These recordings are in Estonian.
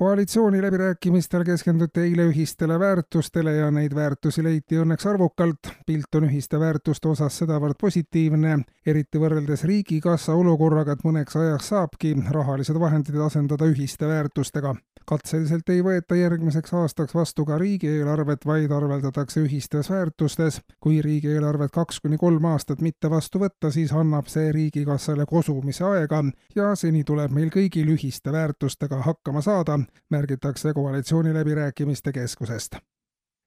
koalitsiooniläbirääkimistel keskenduti eile ühistele väärtustele ja neid väärtusi leiti õnneks arvukalt. pilt on ühiste väärtuste osas sedavõrd positiivne, eriti võrreldes Riigikassa olukorraga, et mõneks ajaks saabki rahalised vahendid asendada ühiste väärtustega. Katseliselt ei võeta järgmiseks aastaks vastu ka riigieelarvet, vaid arveldatakse ühistes väärtustes. kui riigieelarvet kaks kuni kolm aastat mitte vastu võtta, siis annab see Riigikassale kosumise aega ja seni tuleb meil kõigil ühiste väärtustega hakkama saada märgitakse koalitsiooniläbirääkimiste keskusest.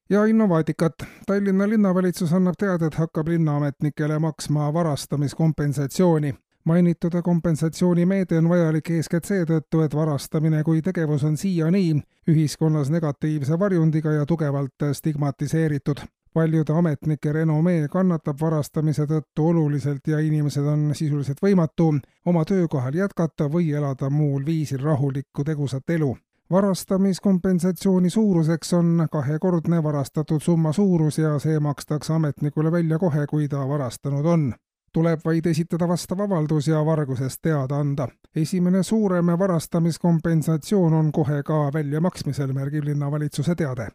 ja Innovaatikat. Tallinna linnavalitsus annab teada, et hakkab linnaametnikele maksma varastamiskompensatsiooni mainitud kompensatsioonimeede on vajalik eeskätt seetõttu, et varastamine kui tegevus on siiani ühiskonnas negatiivse varjundiga ja tugevalt stigmatiseeritud. paljude ametnike renomee kannatab varastamise tõttu oluliselt ja inimesed on sisuliselt võimatu oma töökohal jätkata või elada muul viisil rahulikku tegusat elu varastamiskompensatsiooni suuruseks on kahekordne varastatud summa suurus ja see makstakse ametnikule välja kohe, kui ta varastanud on. Tuleb vaid esitada vastav avaldus ja vargusest teada anda. esimene suurem varastamiskompensatsioon on kohe ka väljamaksmisel, märgib linnavalitsuse teade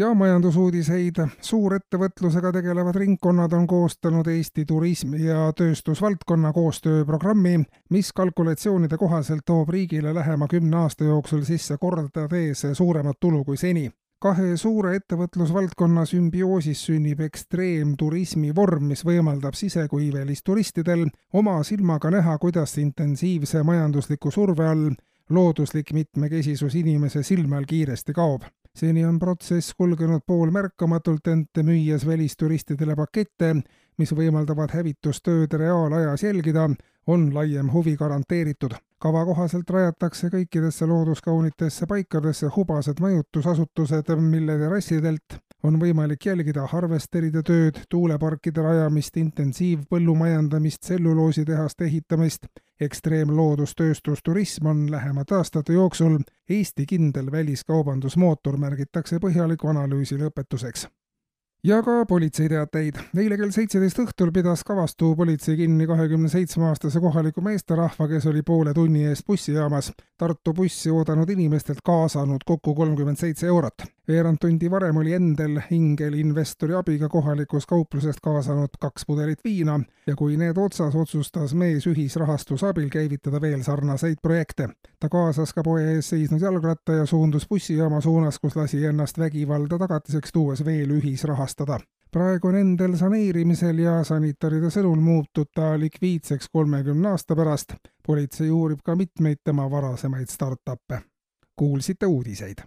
ja majandusuudiseid. suurettevõtlusega tegelevad ringkonnad on koostanud Eesti turismi- ja tööstusvaldkonna koostööprogrammi, mis kalkulatsioonide kohaselt toob riigile lähema kümne aasta jooksul sisse kordades suuremat tulu kui seni kahe suure ettevõtlusvaldkonna sümbioosis sünnib ekstreemturismi vorm, mis võimaldab sise- kui välisturistidel oma silmaga näha, kuidas intensiivse majandusliku surve all looduslik mitmekesisus inimese silme all kiiresti kaob seni on protsess kulgenud poolmärkamatult, ent müües välisturistidele pakette, mis võimaldavad hävitustööd reaalajas jälgida, on laiem huvi garanteeritud. Kava kohaselt rajatakse kõikidesse looduskaunitesse paikadesse hubased majutusasutused, mille terrassidelt on võimalik jälgida harvesteride tööd, tuuleparkide rajamist, intensiivpõllumajandamist, tselluloositehaste ehitamist. ekstreemloodustööstusturism on lähemate aastate jooksul Eesti kindel väliskaubandusmootor, märgitakse põhjaliku analüüsi lõpetuseks ja ka politseiteateid. eile kell seitseteist õhtul pidas Kavastu politsei kinni kahekümne seitsme aastase kohaliku meesterahva, kes oli poole tunni eest bussijaamas Tartu bussi oodanud inimestelt kaasanud kokku kolmkümmend seitse eurot. veerand tundi varem oli Endel Ingel investori abiga kohalikust kauplusest kaasanud kaks pudelit viina ja kui need otsas, otsustas mees ühisrahastuse abil käivitada veel sarnaseid projekte. Ta kaasas ka poe ees seisnud jalgratta ja suundus bussijaama suunas, kus lasi ennast vägivalda tagatiseks tuues veel ühisrahastust taastada. praegu on Endel saneerimisel ja sanitaride sõnul muutub ta likviidseks kolmekümne aasta pärast. politsei uurib ka mitmeid tema varasemaid startup'e. kuulsite uudiseid